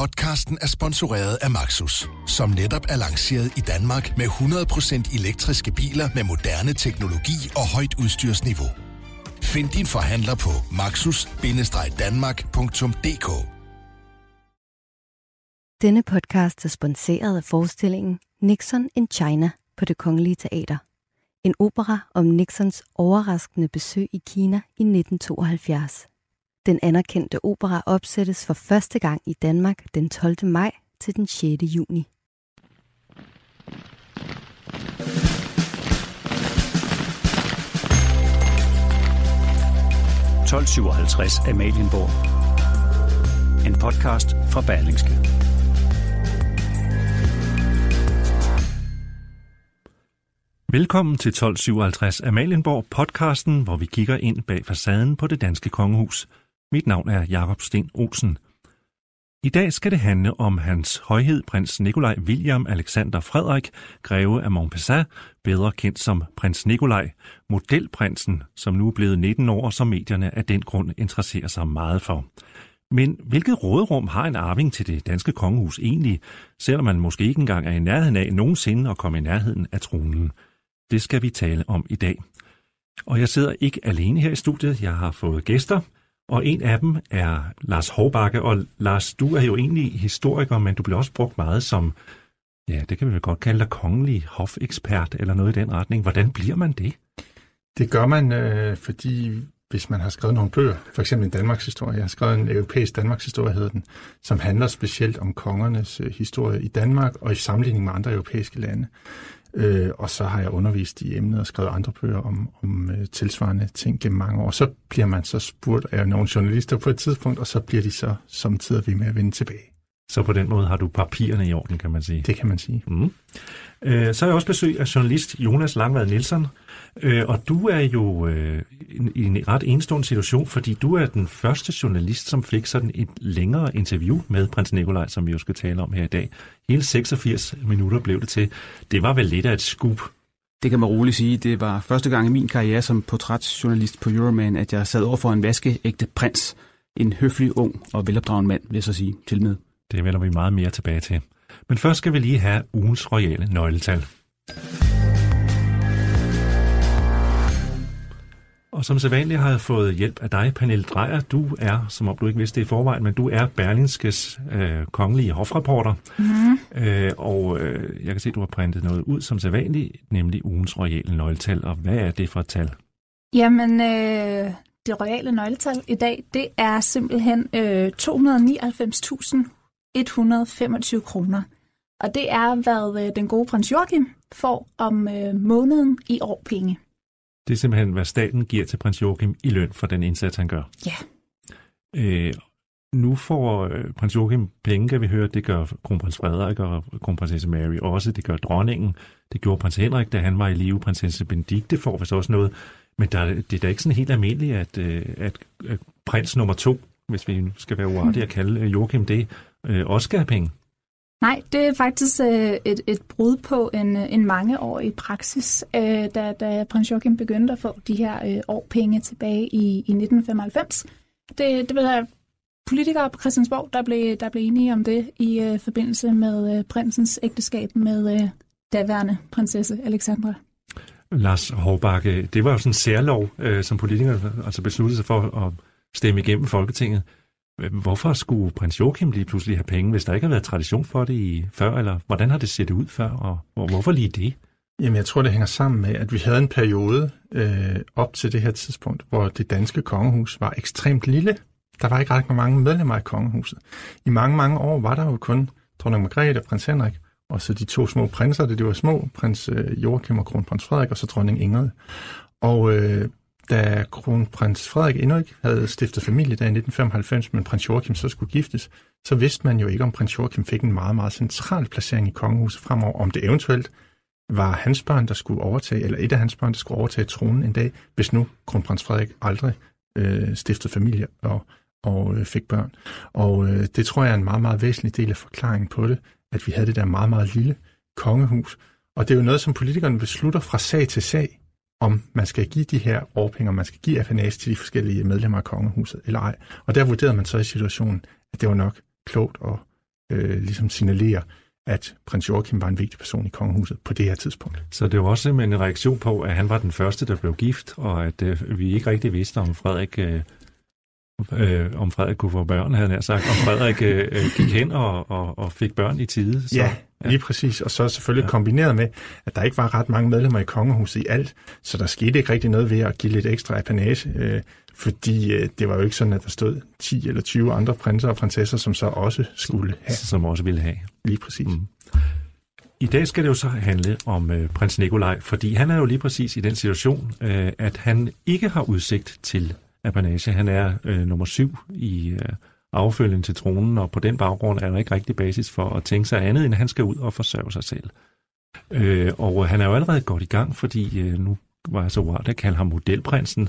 Podcasten er sponsoreret af Maxus, som netop er lanceret i Danmark med 100% elektriske biler med moderne teknologi og højt udstyrsniveau. Find din forhandler på maxus-danmark.dk Denne podcast er sponsoreret af forestillingen Nixon in China på Det Kongelige Teater. En opera om Nixons overraskende besøg i Kina i 1972. Den anerkendte opera opsættes for første gang i Danmark den 12. maj til den 6. juni. (1257) Amalienborg. En podcast fra Berlingske. Velkommen til 1257 Amalienborg podcasten, hvor vi kigger ind bag facaden på det danske kongehus. Mit navn er Jakob Sten Olsen. I dag skal det handle om hans højhed prins Nikolaj William Alexander Frederik, greve af Montpessat, bedre kendt som prins Nikolaj, modelprinsen, som nu er blevet 19 år, og som medierne af den grund interesserer sig meget for. Men hvilket råderum har en arving til det danske kongehus egentlig, selvom man måske ikke engang er i nærheden af nogensinde at komme i nærheden af tronen? Det skal vi tale om i dag. Og jeg sidder ikke alene her i studiet. Jeg har fået gæster, og en af dem er Lars Hårbakke. Og Lars, du er jo egentlig historiker, men du bliver også brugt meget som, ja, det kan vi vel godt kalde dig kongelig hofekspert eller noget i den retning. Hvordan bliver man det? Det gør man, øh, fordi hvis man har skrevet nogle bøger, for eksempel en Danmarks historie, jeg har skrevet en europæisk Danmarks historie, hedder den, som handler specielt om kongernes øh, historie i Danmark og i sammenligning med andre europæiske lande. Øh, og så har jeg undervist i emnet og skrevet andre bøger om, om øh, tilsvarende ting gennem mange år. Så bliver man så spurgt af nogle journalister på et tidspunkt, og så bliver de så samtidig ved med at vende tilbage. Så på den måde har du papirerne i orden, kan man sige. Det kan man sige. Mm. Øh, så har jeg også besøg af journalist Jonas Langvad Nielsen, øh, og du er jo øh, i en ret enestående situation, fordi du er den første journalist, som fik sådan et længere interview med prins Nikolaj, som vi jo skal tale om her i dag. Hele 86 minutter blev det til. Det var vel lidt af et scoop. Det kan man roligt sige. Det var første gang i min karriere som portrætsjournalist på Euroman, at jeg sad over for en vaskeægte prins. En høflig, ung og velopdragen mand, vil jeg så sige, til med. Det vender vi meget mere tilbage til. Men først skal vi lige have ugens royale nøgletal. Og som sædvanligt har jeg fået hjælp af dig, Pernille Drejer. Du er, som om du ikke vidste det i forvejen, men du er Berlingskes øh, kongelige hofreporter. Mm-hmm. Øh, og øh, jeg kan se, at du har printet noget ud som sædvanligt, nemlig ugens royale nøgletal. Og hvad er det for et tal? Jamen, øh, det royale nøgletal i dag, det er simpelthen øh, 299.125 kroner. Og det er, hvad øh, den gode prins Joachim får om øh, måneden i år penge. Det er simpelthen, hvad staten giver til prins Joachim i løn for den indsats, han gør. Ja. Øh, nu får øh, prins Joachim penge, kan vi høre. Det gør kronprins Frederik og kronprinsesse Mary også. Det gør dronningen. Det gjorde prins Henrik, da han var i live. Prinsesse Benedikte får vist også noget. Men der, det er da ikke sådan helt almindeligt, at, øh, at, at prins nummer to, hvis vi skal være uartige at kalde øh, Joachim det, øh, også skal have penge. Nej, det er faktisk øh, et, et brud på en, øh, en mangeårig praksis, øh, da, da prins Joachim begyndte at få de her øh, årpenge tilbage i, i 1995. Det, det var politikere på Christiansborg, der blev, der blev enige om det i øh, forbindelse med øh, prinsens ægteskab med øh, daværende prinsesse Alexandra. Lars Hårbakke, det var jo sådan en særlov, øh, som politikere altså besluttede sig for at stemme igennem Folketinget. Øhm, hvorfor skulle prins Joachim lige pludselig have penge, hvis der ikke har været tradition for det i før, eller hvordan har det set ud før, og hvorfor lige det? Jamen, jeg tror, det hænger sammen med, at vi havde en periode øh, op til det her tidspunkt, hvor det danske kongehus var ekstremt lille. Der var ikke ret mange medlemmer i kongehuset. I mange, mange år var der jo kun dronning Margrethe og prins Henrik, og så de to små prinser, det de var små, prins øh, Joachim og kronprins Frederik, og så dronning Ingrid. Og øh, da kronprins Frederik endnu ikke havde stiftet familie der i 1995, men prins Joachim så skulle giftes, så vidste man jo ikke, om prins Joachim fik en meget, meget central placering i kongehuset fremover, om det eventuelt var hans børn, der skulle overtage, eller et af hans børn, der skulle overtage tronen en dag, hvis nu kronprins Frederik aldrig øh, stiftede familie og, og øh, fik børn. Og øh, det tror jeg er en meget, meget væsentlig del af forklaringen på det, at vi havde det der meget, meget lille kongehus. Og det er jo noget, som politikerne beslutter fra sag til sag om man skal give de her årpenge, om man skal give FNAs til de forskellige medlemmer af kongehuset eller ej. Og der vurderede man så i situationen, at det var nok klogt at øh, ligesom signalere, at prins Joachim var en vigtig person i kongehuset på det her tidspunkt. Så det var også simpelthen en reaktion på, at han var den første, der blev gift, og at øh, vi ikke rigtig vidste, om Frederik, øh, øh, om Frederik kunne få børn, havde han sagt, om Frederik øh, øh, gik hen og, og, og fik børn i tide. Så, ja, lige præcis. Og så selvfølgelig ja. kombineret med, at der ikke var ret mange medlemmer i kongehuset i alt, så der skete ikke rigtig noget ved at give lidt ekstra apanage. Øh, fordi øh, det var jo ikke sådan, at der stod 10 eller 20 andre prinser og prinsesser, som så også skulle have. Som også ville have. Lige præcis. Mm. I dag skal det jo så handle om øh, prins Nikolaj, fordi han er jo lige præcis i den situation, øh, at han ikke har udsigt til apanage. Han er øh, nummer syv i øh, affølgende til tronen, og på den baggrund er der ikke rigtig basis for at tænke sig andet, end at han skal ud og forsørge sig selv. Øh, og han er jo allerede godt i gang, fordi øh, nu var jeg så rart at kalde ham modelprinsen,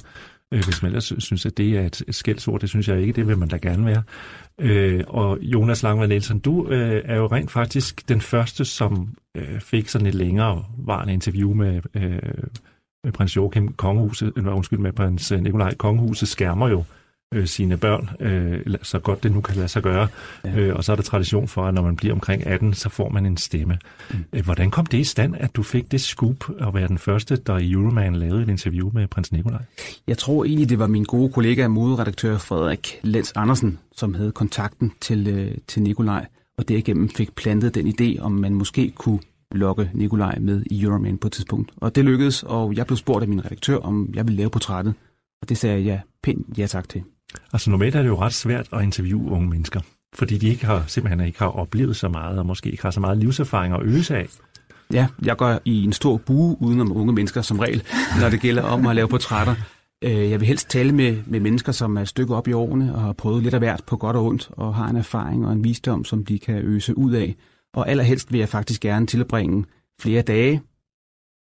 øh, hvis man ellers synes, at det er et skældsord. Det synes jeg ikke, det vil man da gerne være. Øh, og Jonas Langved Nielsen, du øh, er jo rent faktisk den første, som øh, fik sådan et længere varende interview med, øh, med prins Joachim Kongehuset, eller undskyld, med prins Nikolaj Kongehuset skærmer jo øh, sine børn, øh, så godt det nu kan lade sig gøre. Ja. Øh, og så er der tradition for, at når man bliver omkring 18, så får man en stemme. Mm. Øh, hvordan kom det i stand, at du fik det scoop at være den første, der i Euroman lavede et interview med prins Nikolaj? Jeg tror egentlig, det var min gode kollega, moderedaktør Frederik Lenz Andersen, som havde kontakten til, øh, til Nikolaj, og derigennem fik plantet den idé, om man måske kunne lokke Nikolaj med i Euroman på et tidspunkt. Og det lykkedes, og jeg blev spurgt af min redaktør, om jeg ville lave portrættet. Og det sagde jeg pænt ja tak til. Altså normalt er det jo ret svært at interviewe unge mennesker, fordi de ikke har, simpelthen ikke har oplevet så meget, og måske ikke har så meget livserfaring at øse af. Ja, jeg går i en stor bue udenom unge mennesker som regel, når det gælder om at lave portrætter. Øh, jeg vil helst tale med, med mennesker, som er stykket op i årene og har prøvet lidt af hvert på godt og ondt, og har en erfaring og en visdom, som de kan øse ud af. Og allerhelst vil jeg faktisk gerne tilbringe flere dage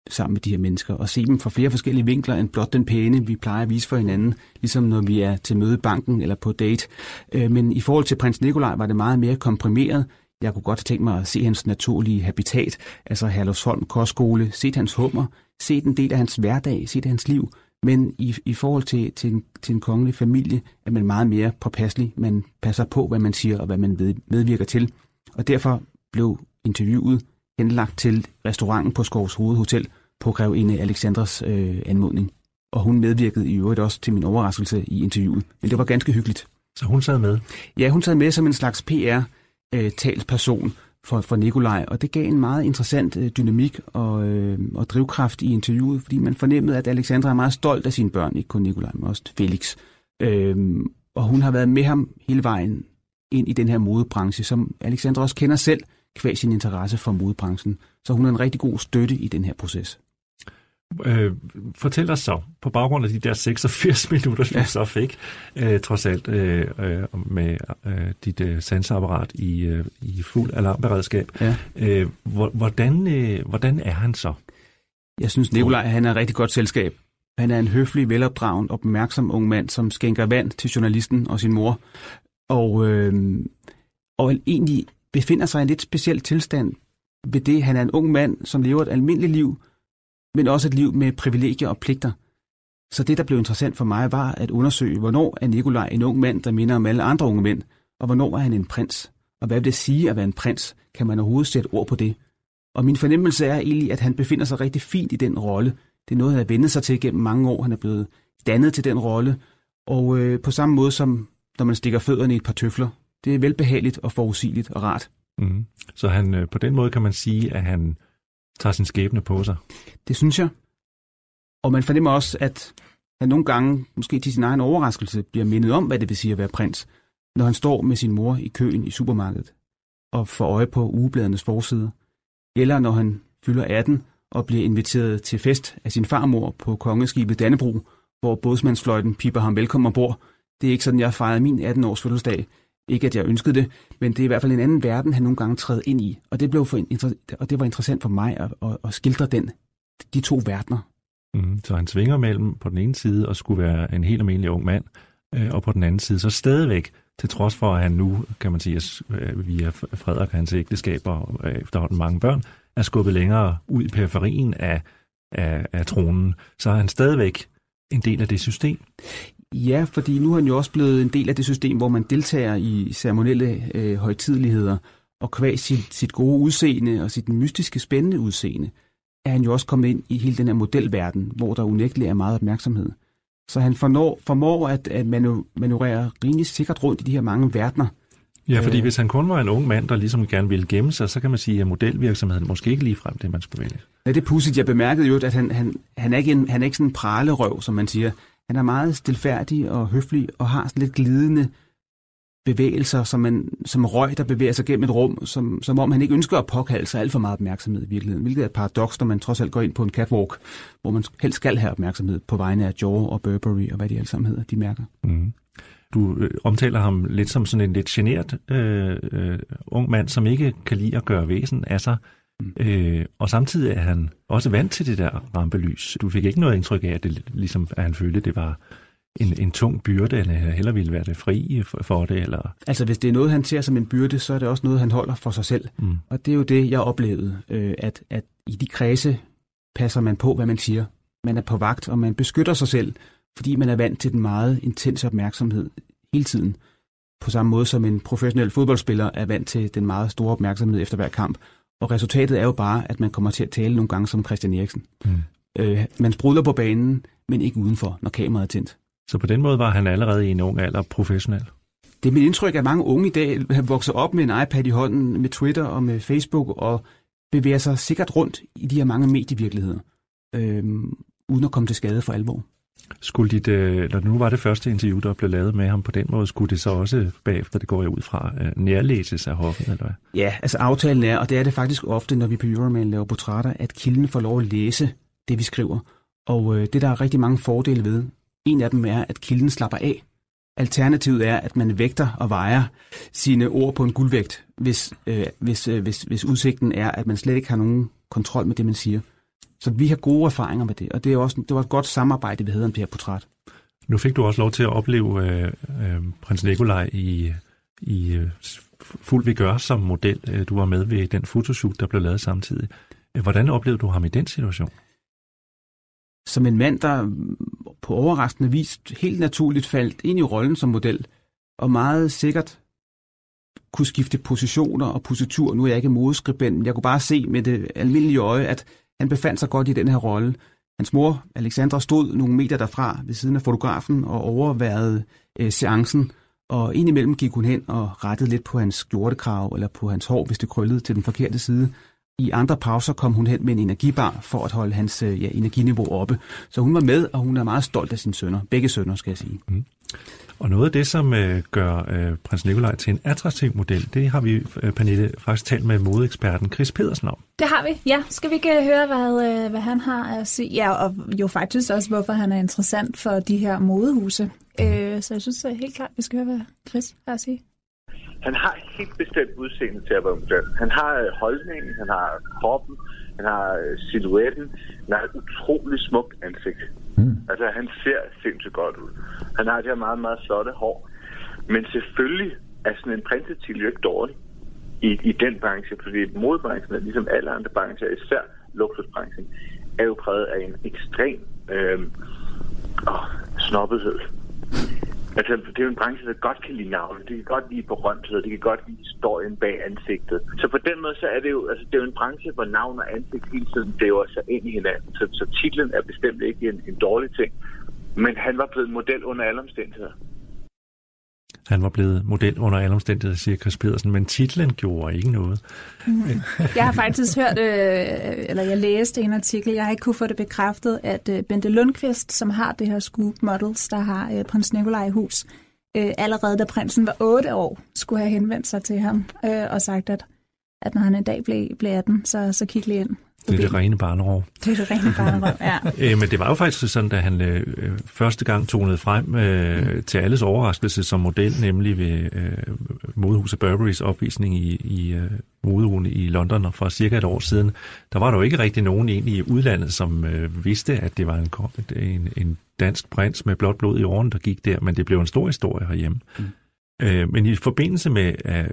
sammen med de her mennesker, og se dem fra flere forskellige vinkler end blot den pæne, vi plejer at vise for hinanden, ligesom når vi er til møde i banken eller på date. Øh, men i forhold til prins Nikolaj var det meget mere komprimeret. Jeg kunne godt tænke mig at se hans naturlige habitat, altså Herlufsholm Kostskole, se hans hummer, se en del af hans hverdag, se hans liv, men i, i forhold til, til, en, til en kongelig familie er man meget mere påpasselig. Man passer på, hvad man siger og hvad man ved, medvirker til. Og derfor blev interviewet henlagt til restauranten på Skovs Hovedhotel, på grevinde Alexandras øh, anmodning. Og hun medvirkede i øvrigt også til min overraskelse i interviewet. Men det var ganske hyggeligt. Så hun sad med? Ja, hun sad med som en slags PR-talsperson øh, for, for Nikolaj, og det gav en meget interessant øh, dynamik og, øh, og drivkraft i interviewet, fordi man fornemmede, at Alexandra er meget stolt af sine børn, ikke kun Nikolaj, men også Felix. Øh, og hun har været med ham hele vejen ind i den her modebranche, som Alexandra også kender selv, kvæg sin interesse for modebranchen. Så hun er en rigtig god støtte i den her proces. Øh, fortæl os så, på baggrund af de der 86 minutter, du ja. så fik, øh, trods alt øh, øh, med øh, dit øh, sanseapparat i, øh, i fuld alarmberedskab, ja. øh, hvordan, øh, hvordan er han så? Jeg synes, Nikolaj han er et rigtig godt selskab. Han er en høflig, velopdragen, opmærksom ung mand, som skænker vand til journalisten og sin mor. Og, øh, og egentlig befinder sig i en lidt speciel tilstand ved det. Han er en ung mand, som lever et almindeligt liv, men også et liv med privilegier og pligter. Så det, der blev interessant for mig, var at undersøge, hvornår er Nikolaj en ung mand, der minder om alle andre unge mænd, og hvornår er han en prins? Og hvad vil det sige at være en prins? Kan man overhovedet sætte ord på det? Og min fornemmelse er egentlig, at han befinder sig rigtig fint i den rolle. Det er noget, han har vendet sig til gennem mange år. Han er blevet dannet til den rolle. Og øh, på samme måde som når man stikker fødderne i et par tøfler. Det er velbehageligt og forudsigeligt og rart. Mm. Så han, øh, på den måde kan man sige, at han tager sin skæbne på sig. Det synes jeg. Og man fornemmer også, at han nogle gange, måske til sin egen overraskelse, bliver mindet om, hvad det vil sige at være prins, når han står med sin mor i køen i supermarkedet og får øje på ugebladernes forside. Eller når han fylder 18 og bliver inviteret til fest af sin farmor på kongeskibet Dannebro, hvor bådsmandsfløjten piper ham velkommen ombord. Det er ikke sådan, jeg fejrede min 18-års fødselsdag. Ikke at jeg ønskede det, men det er i hvert fald en anden verden, han nogle gange træder ind i. Og det, blev for, og det var interessant for mig at, at, at skildre den, de to verdener. Mm, så han svinger mellem på den ene side og skulle være en helt almindelig ung mand, øh, og på den anden side så stadigvæk, til trods for at han nu, kan man sige, øh, via Frederik hans ægteskab og øh, efterhånden mange børn, er skubbet længere ud i periferien af, af, af tronen, så er han stadigvæk en del af det system. Ja, fordi nu er han jo også blevet en del af det system, hvor man deltager i ceremonielle øh, højtidligheder, Og kvæg sit, sit gode udseende og sit mystiske, spændende udseende, er han jo også kommet ind i hele den her modelverden, hvor der unægteligt er meget opmærksomhed. Så han fornår, formår at, at manu, manøvrere rimelig sikkert rundt i de her mange verdener. Ja, fordi øh, hvis han kun var en ung mand, der ligesom gerne ville gemme sig, så kan man sige, at modelvirksomheden måske ikke lige frem det, man skulle vælge. Ja, det er pudsigt. Jeg bemærkede jo, at han, han, han, er ikke en, han er ikke sådan en pralerøv, som man siger. Han er meget stilfærdig og høflig og har sådan lidt glidende bevægelser, som, man, som røg, der bevæger sig gennem et rum, som, som om han ikke ønsker at påkalde sig alt for meget opmærksomhed i virkeligheden, hvilket er et paradoks, når man trods alt går ind på en catwalk, hvor man helst skal have opmærksomhed på vegne af Jaw og Burberry og hvad de alle sammen hedder, de mærker. Mm. Du øh, omtaler ham lidt som sådan en lidt genert øh, øh, ung mand, som ikke kan lide at gøre væsen af sig, mm. øh, og samtidig er han også vant til det der rampelys. Du fik ikke noget indtryk af, at, det, ligesom, at han følte, at det var en, en tung byrde, eller heller ville være det fri for, det? Eller? Altså, hvis det er noget, han ser som en byrde, så er det også noget, han holder for sig selv. Mm. Og det er jo det, jeg oplevede, øh, at, at i de kredse passer man på, hvad man siger. Man er på vagt, og man beskytter sig selv, fordi man er vant til den meget intense opmærksomhed hele tiden. På samme måde som en professionel fodboldspiller er vant til den meget store opmærksomhed efter hver kamp. Og resultatet er jo bare, at man kommer til at tale nogle gange som Christian Eriksen. Mm. Øh, man sprudler på banen, men ikke udenfor, når kameraet er tændt. Så på den måde var han allerede i en ung alder professionel? Det er mit indtryk, at mange unge i dag har vokset op med en iPad i hånden, med Twitter og med Facebook, og bevæger sig sikkert rundt i de her mange medievirkeligheder, øh, uden at komme til skade for alvor. Skulle dit, øh, når nu var det første interview, der blev lavet med ham på den måde, skulle det så også bagefter, det går jeg ud fra, øh, nærlæses af hoffen, eller hvad? Ja, altså aftalen er, og det er det faktisk ofte, når vi på Euroman laver portrætter, at kilden får lov at læse det, vi skriver. Og øh, det der er rigtig mange fordele ved, en af dem er, at kilden slapper af. Alternativet er, at man vægter og vejer sine ord på en guldvægt, hvis, øh, hvis, øh, hvis, hvis udsigten er, at man slet ikke har nogen kontrol med det, man siger. Så vi har gode erfaringer med det, og det, er også, det var et godt samarbejde, vi havde om det her portræt. Nu fik du også lov til at opleve øh, øh, prins Nikolaj i, i øh, fuld vigør som model. Øh, du var med ved den fotoshoot, der blev lavet samtidig. Hvordan oplevede du ham i den situation? som en mand, der på overraskende vis helt naturligt faldt ind i rollen som model, og meget sikkert kunne skifte positioner og positur. Nu er jeg ikke modeskribent, men jeg kunne bare se med det almindelige øje, at han befandt sig godt i den her rolle. Hans mor, Alexandra, stod nogle meter derfra ved siden af fotografen og overværede øh, seancen, og indimellem gik hun hen og rettede lidt på hans skjortekrav eller på hans hår, hvis det krøllede til den forkerte side. I andre pauser kom hun hen med en energibar for at holde hans øh, ja, energiniveau oppe. Så hun var med, og hun er meget stolt af sine sønner. Begge sønner, skal jeg sige. Mm. Og noget af det, som øh, gør øh, prins Nikolaj til en attraktiv model, det har vi, øh, Pernille, faktisk talt med modeeksperten Chris Pedersen om. Det har vi, ja. Skal vi ikke øh, høre, hvad, øh, hvad han har at sige? Ja, og jo faktisk også, hvorfor han er interessant for de her modehuse. Mm. Øh, så jeg synes helt klart, vi skal høre, hvad Chris har at sige. Han har helt bestemt udseende til at være model. Han har øh, holdningen, han har kroppen, han har øh, silhuetten, han har et utroligt smukt ansigt. Mm. Altså, han ser sindssygt godt ud. Han har det her meget, meget flotte hår. Men selvfølgelig er sådan en prinsetitel jo ikke dårlig i, i den branche, fordi modebranchen, er ligesom alle andre brancher, især luksusbranchen, er jo præget af en ekstrem øh, åh, snobbethed. Altså, det er jo en branche, der godt kan lide navnet. Det kan godt lide berømthed, Det kan godt lide historien bag ansigtet. Så på den måde, så er det jo, altså, det er jo en branche, hvor navn og ansigt hele tiden lever sig ind i hinanden. Så, så titlen er bestemt ikke en, en dårlig ting. Men han var blevet model under alle omstændigheder. Han var blevet model under alle omstændigheder, siger Chris Pedersen, men titlen gjorde ikke noget. Mm. Jeg har faktisk hørt, øh, eller jeg læste en artikel, jeg har ikke kunne få det bekræftet, at øh, Bente Lundqvist, som har det her Scoop Models, der har øh, prins Nikolaj i hus, øh, allerede da prinsen var 8 år, skulle have henvendt sig til ham øh, og sagt, at, at når han en dag blev, blev 18, så, så kig lige ind. Det er det rene barnerov. Det er det rene barnerov, ja. Æ, men det var jo faktisk sådan, da han øh, første gang tonede frem øh, mm. til alles overraskelse som model, nemlig ved øh, modehuset Burberrys opvisning i, i øh, modeugen i London for cirka et år siden. Der var der jo ikke rigtig nogen egentlig i udlandet, som øh, vidste, at det var en, en, en dansk prins med blåt blod i åren, der gik der, men det blev en stor historie herhjemme. Mm. Øh, men i forbindelse med, at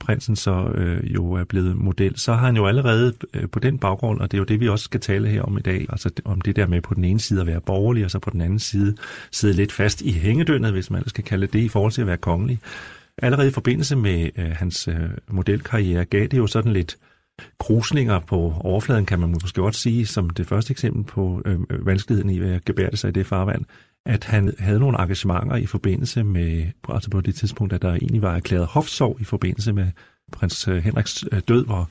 prinsen så øh, jo er blevet model, så har han jo allerede øh, på den baggrund, og det er jo det, vi også skal tale her om i dag, altså om det der med på den ene side at være borgerlig, og så på den anden side sidde lidt fast i hængedønnet, hvis man skal kalde det i forhold til at være kongelig, allerede i forbindelse med øh, hans øh, modelkarriere gav det jo sådan lidt krusninger på overfladen, kan man måske godt sige, som det første eksempel på øh, øh vanskeligheden i at gebære sig i det farvand, at han havde nogle engagementer i forbindelse med, altså på det tidspunkt, at der egentlig var erklæret hofsorg i forbindelse med prins øh, Henriks øh, død, hvor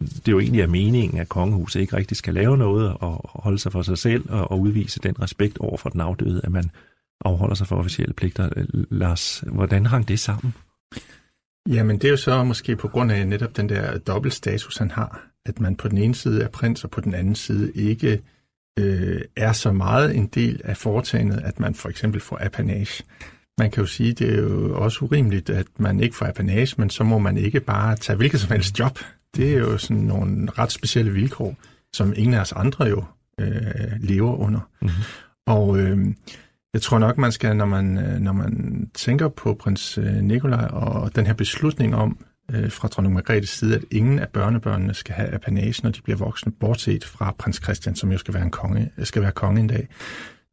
det jo egentlig er meningen, at kongehuset ikke rigtig skal lave noget og holde sig for sig selv og, og udvise den respekt over for den afdøde, at man afholder sig for officielle pligter. Lars, hvordan hang det sammen? Jamen, det er jo så måske på grund af netop den der dobbeltstatus, han har. At man på den ene side er prins, og på den anden side ikke øh, er så meget en del af foretagendet, at man for eksempel får apanage. Man kan jo sige, det er jo også urimeligt, at man ikke får apanage, men så må man ikke bare tage hvilket som helst job. Det er jo sådan nogle ret specielle vilkår, som ingen af os andre jo øh, lever under. Mm-hmm. Og øh, jeg tror nok, man skal, når man, øh, når man tænker på prins øh, Nikolaj og den her beslutning om øh, fra dronning Margrethes side, at ingen af børnebørnene skal have apanage, når de bliver voksne, bortset fra prins Christian, som jo skal være, en konge, skal være konge en dag.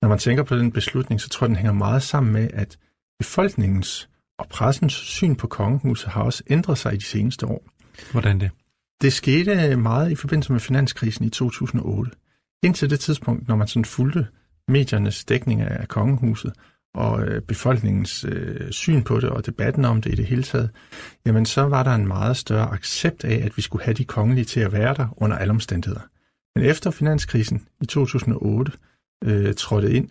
Når man tænker på den beslutning, så tror jeg, den hænger meget sammen med, at befolkningens og pressens syn på kongehuset har også ændret sig i de seneste år. Hvordan det? Det skete meget i forbindelse med finanskrisen i 2008. Indtil det tidspunkt, når man sådan fulgte mediernes dækning af kongehuset og øh, befolkningens øh, syn på det og debatten om det i det hele taget, jamen så var der en meget større accept af, at vi skulle have de kongelige til at være der under alle omstændigheder. Men efter finanskrisen i 2008 øh, trådte ind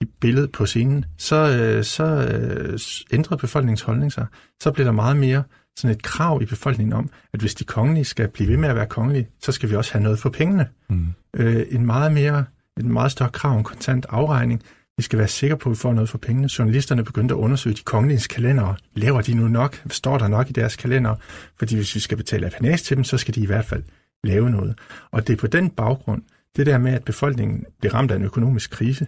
i billedet på scenen, så, øh, så øh, ændrede befolkningens holdning sig. Så blev der meget mere sådan et krav i befolkningen om, at hvis de kongelige skal blive ved med at være kongelige, så skal vi også have noget for pengene. Mm. Øh, en meget mere, et meget større krav om kontant afregning. Vi skal være sikre på, at vi får noget for pengene. Journalisterne begyndte at undersøge de kongelige kalendere. Laver de nu nok? Står der nok i deres kalender? Fordi hvis vi skal betale apanage til dem, så skal de i hvert fald lave noget. Og det er på den baggrund, det der med, at befolkningen blev ramt af en økonomisk krise,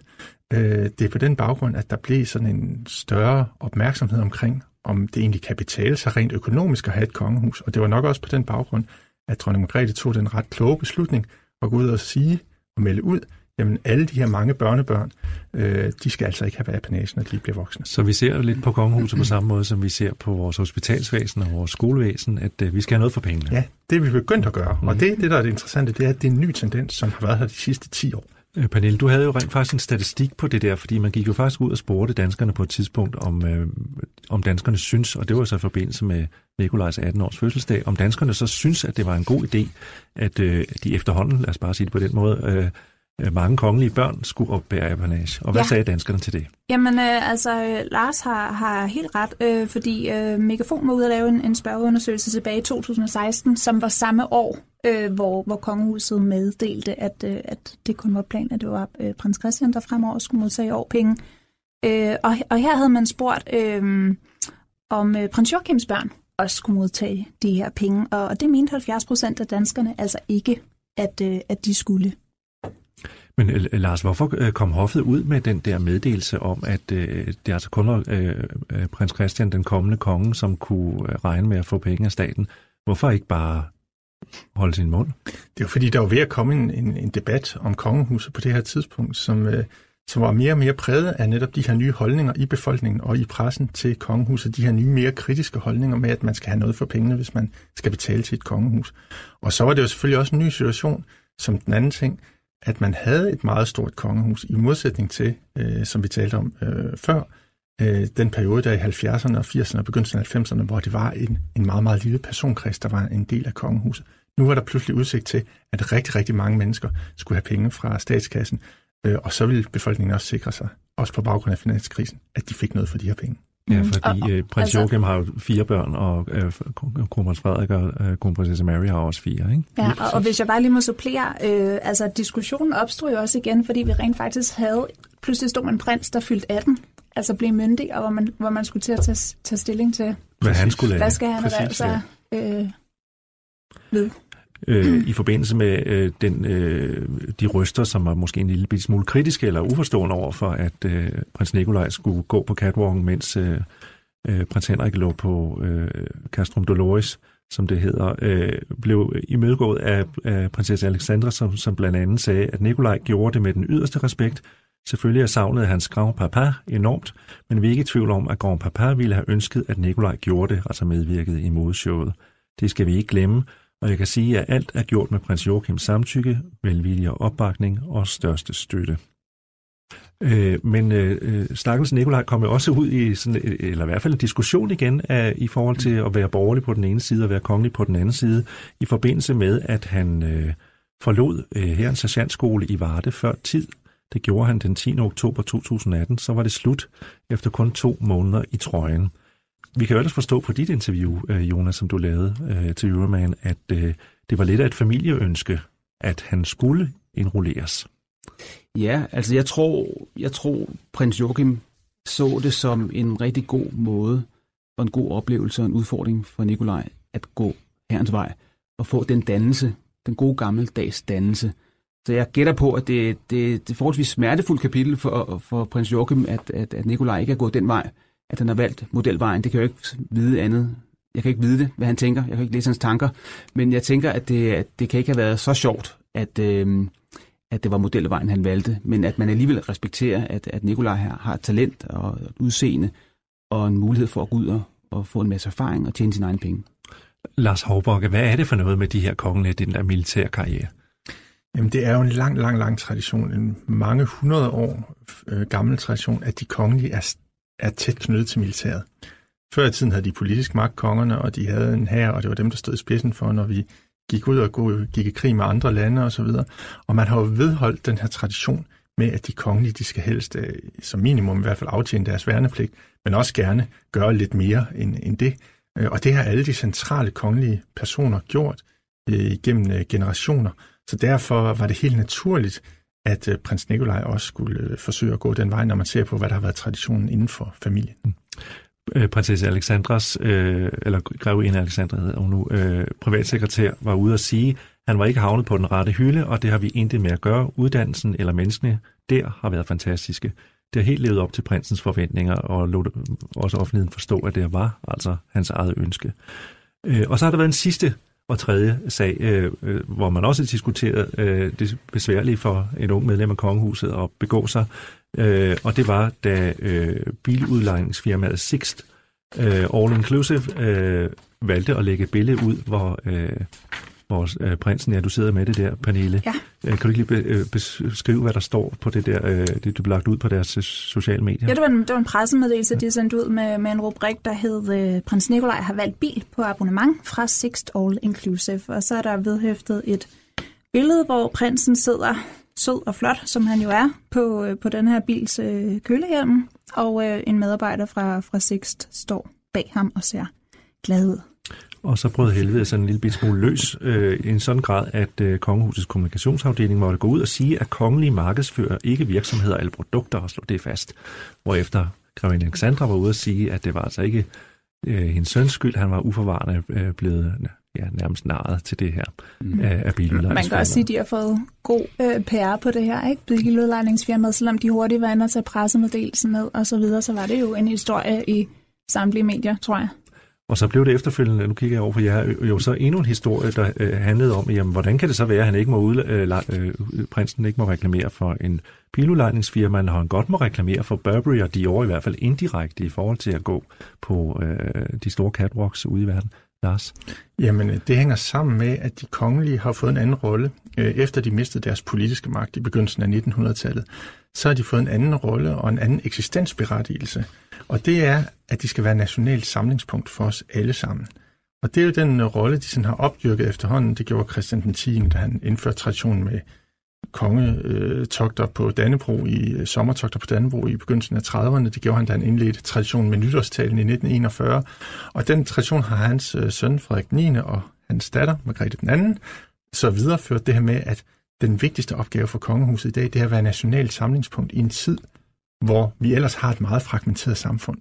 øh, det er på den baggrund, at der blev sådan en større opmærksomhed omkring, om det egentlig kan betale sig rent økonomisk at have et kongehus. Og det var nok også på den baggrund, at dronning Margrethe tog den ret kloge beslutning at gå ud og sige og melde ud, jamen alle de her mange børnebørn, øh, de skal altså ikke have apanage, når de bliver voksne. Så vi ser lidt på kongehuset på samme måde, som vi ser på vores hospitalsvæsen og vores skolevæsen, at øh, vi skal have noget for pengene. Ja, det er vi begyndt at gøre. Mm. Og det, det, der er det interessante, det er, at det er en ny tendens, som har været her de sidste 10 år. Øh, Pernille, du havde jo rent faktisk en statistik på det der, fordi man gik jo faktisk ud og spurgte danskerne på et tidspunkt, om, øh, om danskerne synes, og det var så i forbindelse med Nikolajs 18-års fødselsdag, om danskerne så synes, at det var en god idé, at øh, de efterhånden, lad os bare sige det på den måde, Øh, mange kongelige børn skulle opbære apanage. Og hvad ja. sagde danskerne til det? Jamen, øh, altså, Lars har, har helt ret, øh, fordi øh, Megafon var ude at lave en, en spørgeundersøgelse tilbage i 2016, som var samme år, øh, hvor, hvor kongehuset meddelte, at, øh, at det kun var planen, at det var øh, prins Christian, der fremover skulle modtage årpenge. Øh, og, og her havde man spurgt, øh, om øh, prins Joachims børn også skulle modtage de her penge, og, og det mente 70 procent af danskerne altså ikke, at, øh, at de skulle. Men øh, Lars, hvorfor øh, kom hoffet ud med den der meddelelse om, at øh, det altså kun var øh, prins Christian, den kommende konge, som kunne regne med at få penge af staten? Hvorfor ikke bare holde sin mund? Det var fordi, der var ved at komme en, en, en debat om kongehuset på det her tidspunkt, som, øh, som var mere og mere præget af netop de her nye holdninger i befolkningen og i pressen til kongehuset. De her nye, mere kritiske holdninger med, at man skal have noget for pengene, hvis man skal betale til et kongehus. Og så var det jo selvfølgelig også en ny situation, som den anden ting, at man havde et meget stort kongehus, i modsætning til, øh, som vi talte om øh, før, øh, den periode der i 70'erne og 80'erne og begyndelsen af 90'erne, hvor det var en, en meget, meget lille personkreds, der var en del af kongehuset. Nu var der pludselig udsigt til, at rigtig, rigtig mange mennesker skulle have penge fra statskassen, øh, og så ville befolkningen også sikre sig, også på baggrund af finanskrisen, at de fik noget for de her penge. Ja, mm. fordi og, øh, prins altså, Joachim har jo fire børn, og øh, kronprins Frederik og øh, kronprinsesse Mary har også fire, ikke? Ja, og, og hvis jeg bare lige må supplere, øh, altså diskussionen opstod jo også igen, fordi vi rent faktisk havde, pludselig stod en prins, der fyldte 18, altså blev myndig, og hvor man, hvor man skulle til at tage, tage stilling til, hvad han skulle lave. Hvad skal han have sig øh, ved? Øh, i forbindelse med øh, den, øh, de røster, som var måske en lille smule kritiske eller uforstående over for, at øh, prins Nikolaj skulle gå på catwalken, mens øh, øh, prins Henrik lå på øh, Castrum Dolores, som det hedder, øh, blev imødegået af, af prinsesse Alexandra, som, som blandt andet sagde, at Nikolaj gjorde det med den yderste respekt, Selvfølgelig er savnet hans grandpapa enormt, men vi er ikke i tvivl om, at grandpapa ville have ønsket, at Nikolaj gjorde det, altså medvirkede i modeshowet. Det skal vi ikke glemme, og jeg kan sige, at alt er gjort med prins Joachims samtykke, velvilje og opbakning og største støtte. Øh, men øh, øh Stakkels Nikolaj kom jo også ud i, sådan, øh, eller i hvert fald en diskussion igen, af, i forhold til at være borgerlig på den ene side og være kongelig på den anden side, i forbindelse med, at han øh, forlod øh, her en sergeantskole i Varde før tid. Det gjorde han den 10. oktober 2018, så var det slut efter kun to måneder i trøjen. Vi kan jo ellers forstå på dit interview, øh, Jonas, som du lavede øh, til Euroman, at øh, det var lidt af et familieønske, at han skulle indrulleres. Ja, altså jeg tror, jeg tror prins Joachim så det som en rigtig god måde og en god oplevelse og en udfordring for Nikolaj at gå herrens vej og få den dannelse, den gode gammeldags dannelse. Så jeg gætter på, at det, det, det er forholdsvis smertefuldt kapitel for, for prins Joachim, at, at, at Nikolaj ikke er gået den vej, at han har valgt modelvejen. Det kan jeg jo ikke vide andet. Jeg kan ikke vide det, hvad han tænker. Jeg kan ikke læse hans tanker. Men jeg tænker, at det, at det kan ikke have været så sjovt, at, øh, at det var modelvejen, han valgte, men at man alligevel respekterer, at, at Nikolaj her har talent og udseende og en mulighed for at gå ud og, og få en masse erfaring og tjene sin egen penge. Lars Hovbakke, hvad er det for noget med de her kongelige, den der militære karriere? Jamen, det er jo en lang, lang, lang tradition, en mange hundrede år øh, gammel tradition, at de kongelige er, er tæt knyttet til militæret. Før i tiden havde de politisk magt, kongerne, og de havde en hær, og det var dem, der stod i spidsen for, når vi gik ud og gik i krig med andre lande osv. Og, og man har jo vedholdt den her tradition med, at de kongelige, de skal helst øh, som minimum i hvert fald aftjene deres værnepligt, men også gerne gøre lidt mere end, end det. Øh, og det har alle de centrale kongelige personer gjort øh, gennem øh, generationer. Så derfor var det helt naturligt, at øh, prins Nikolaj også skulle øh, forsøge at gå den vej, når man ser på, hvad der har været traditionen inden for familien. Mm øh, prinsesse Alexandras, øh, eller grevinde Alexandra hedder hun nu, øh, privatsekretær, var ude at sige, at han var ikke havnet på den rette hylde, og det har vi intet med at gøre. Uddannelsen eller menneskene der har været fantastiske. Det har helt levet op til prinsens forventninger, og lå øh, også offentligheden forstå, at det var altså hans eget ønske. Øh, og så har der været en sidste og tredje sag, øh, øh, hvor man også diskuterede øh, det besværlige for en ung medlem af kongehuset at begå sig. Øh, og det var, da øh, biludlejningsfirmaet Sixt øh, All Inclusive øh, valgte at lægge et billede ud, hvor, øh, hvor øh, prinsen, ja, du sidder med det der, Pernille. Ja. Øh, kan du ikke lige be, øh, beskrive, hvad der står på det der, øh, det du blev lagt ud på deres øh, sociale medier? Ja, det var en, det var en pressemeddelelse, de sendte ud med, med en rubrik, der hed øh, Prins Nikolaj har valgt bil på abonnement fra Sixt All Inclusive. Og så er der vedhæftet et billede, hvor prinsen sidder sød og flot, som han jo er, på, øh, på den her bils øh, kølehjelm, og øh, en medarbejder fra, fra Sixt står bag ham og ser glad ud. Og så brød helvede sådan en lille bit smule løs øh, i en sådan grad, at øh, Kongehusets kommunikationsafdeling måtte gå ud og sige, at kongelige markedsfører ikke virksomheder eller produkter og slå det fast. Hvorefter Grevinde Alexandra var ude og sige, at det var altså ikke øh, hendes søns skyld, han var uforvarende øh, blevet ja, nærmest narret til det her mm. af, af Man kan også sige, at de har fået god øh, PR på det her, ikke? Biludlejningsfirmaet, selvom de hurtigt var inde og tage pressemeddelelsen ned og så videre, så var det jo en historie i samtlige medier, tror jeg. Og så blev det efterfølgende, nu kigger jeg over på jer, jo så endnu en historie, der øh, handlede om, jamen, hvordan kan det så være, at han ikke må ud, øh, øh, prinsen ikke må reklamere for en biludlejningsfirma, når han godt må reklamere for Burberry og Dior i hvert fald indirekte i forhold til at gå på øh, de store catwalks ude i verden. Lars? Jamen, det hænger sammen med, at de kongelige har fået en anden rolle. Øh, efter de mistede deres politiske magt i begyndelsen af 1900-tallet, så har de fået en anden rolle og en anden eksistensberettigelse. Og det er, at de skal være nationalt samlingspunkt for os alle sammen. Og det er jo den øh, rolle, de sådan har opdyrket efterhånden. Det gjorde Christian den 10., da han indførte traditionen med kongetogter øh, på Dannebro i øh, sommertogter på Dannebro i begyndelsen af 30'erne. Det gjorde han, da han indledte traditionen med nytårstalen i 1941. Og den tradition har hans øh, søn Frederik 9. og hans datter Margrethe den anden så videreført det her med, at den vigtigste opgave for kongehuset i dag, det er at være nationalt samlingspunkt i en tid, hvor vi ellers har et meget fragmenteret samfund.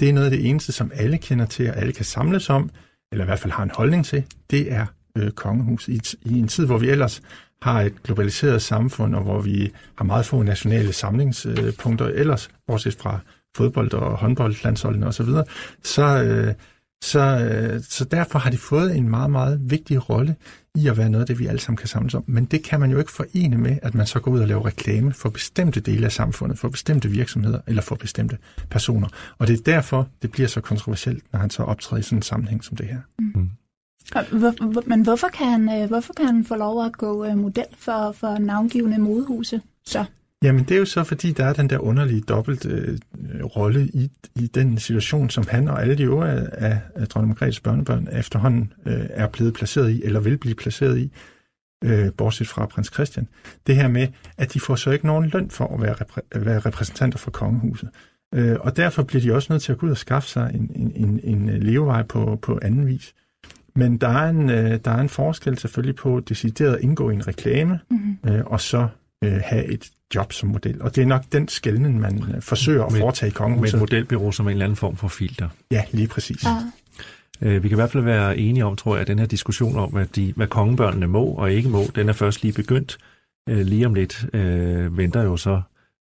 Det er noget af det eneste, som alle kender til, og alle kan samles om, eller i hvert fald har en holdning til, det er øh, kongehus. I, I en tid, hvor vi ellers har et globaliseret samfund, og hvor vi har meget få nationale samlingspunkter øh, ellers, bortset fra fodbold og håndbold, landsholdene osv., så, så, øh, Så, øh, så derfor har de fået en meget, meget vigtig rolle i at være noget af det, vi alle sammen kan samles om. Men det kan man jo ikke forene med, at man så går ud og laver reklame for bestemte dele af samfundet, for bestemte virksomheder eller for bestemte personer. Og det er derfor, det bliver så kontroversielt, når han så optræder i sådan en sammenhæng som det her. Mm. Hvor, men hvorfor kan, han, øh, hvorfor kan han få lov at gå øh, model for, for navngivende modehuse så? Jamen det er jo så, fordi der er den der underlige dobbelt øh, rolle i, i den situation, som han og alle de øvrige af, af dronning Margrethes børnebørn efterhånden øh, er blevet placeret i, eller vil blive placeret i, øh, bortset fra prins Christian. Det her med, at de får så ikke nogen løn for at være, repræ- være repræsentanter for kongehuset. Øh, og derfor bliver de også nødt til at gå ud og skaffe sig en, en, en, en levevej på, på anden vis. Men der er, en, øh, der er en forskel selvfølgelig på decideret at indgå i en reklame, mm-hmm. øh, og så øh, have et job som model. Og det er nok den skældning, man øh, forsøger at foretage i kongehuset. Med et modelbyrå som en eller anden form for filter. Ja, lige præcis. Ja. Øh, vi kan i hvert fald være enige om, tror jeg, at den her diskussion om, hvad, de, hvad kongebørnene må og ikke må, den er først lige begyndt. Øh, lige om lidt øh, venter jo så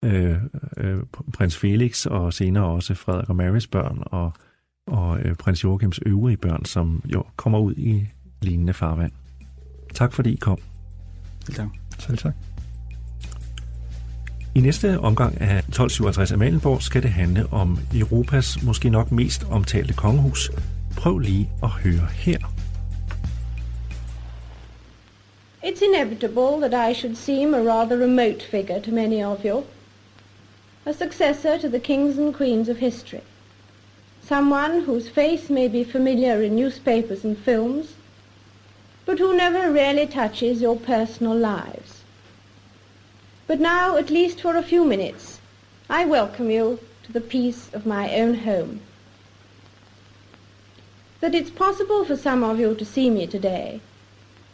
øh, øh, prins Felix og senere også Frederik og Marys børn og, og øh, prins Joachims øvrige børn, som jo kommer ud i lignende farvand. Tak fordi I kom. Selv tak. Selv tak. I næste omgang af 1257 Amalienborg skal det handle om Europas måske nok mest omtalte kongehus. Prøv lige at høre her. It's inevitable that I should seem a rather remote figure to many of you. A successor to the kings and queens of history. Someone whose face may be familiar in newspapers and films, but who never really touches your personal lives. But now, at least for a few minutes, I welcome you to the peace of my own home. That it's possible for some of you to see me today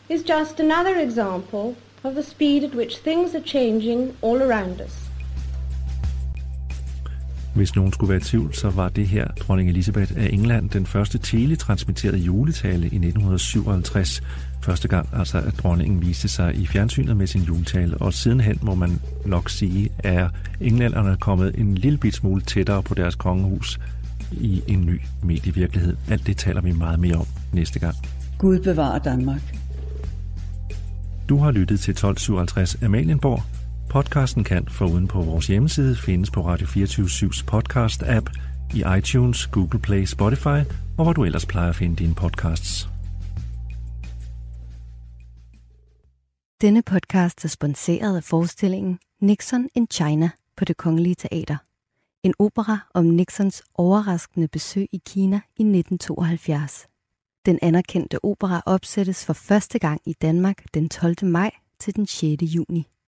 is just another example of the speed at which things are changing all around us. Hvis nogen skulle være i tvivl, så var det her dronning Elisabeth af England den første teletransmitterede juletale i 1957, første gang, altså at dronningen viste sig i fjernsynet med sin juletale, og sidenhen må man nok sige, er englænderne kommet en lille bit smule tættere på deres kongehus i en ny medievirkelighed. Alt det taler vi meget mere om næste gang. Gud bevarer Danmark. Du har lyttet til 1257 Amalienborg. Podcasten kan foruden på vores hjemmeside findes på Radio 24-7's podcast-app, i iTunes, Google Play, Spotify og hvor du ellers plejer at finde dine podcasts. Denne podcast er sponsoreret af forestillingen Nixon in China på det Kongelige Teater. En opera om Nixons overraskende besøg i Kina i 1972. Den anerkendte opera opsættes for første gang i Danmark den 12. maj til den 6. juni.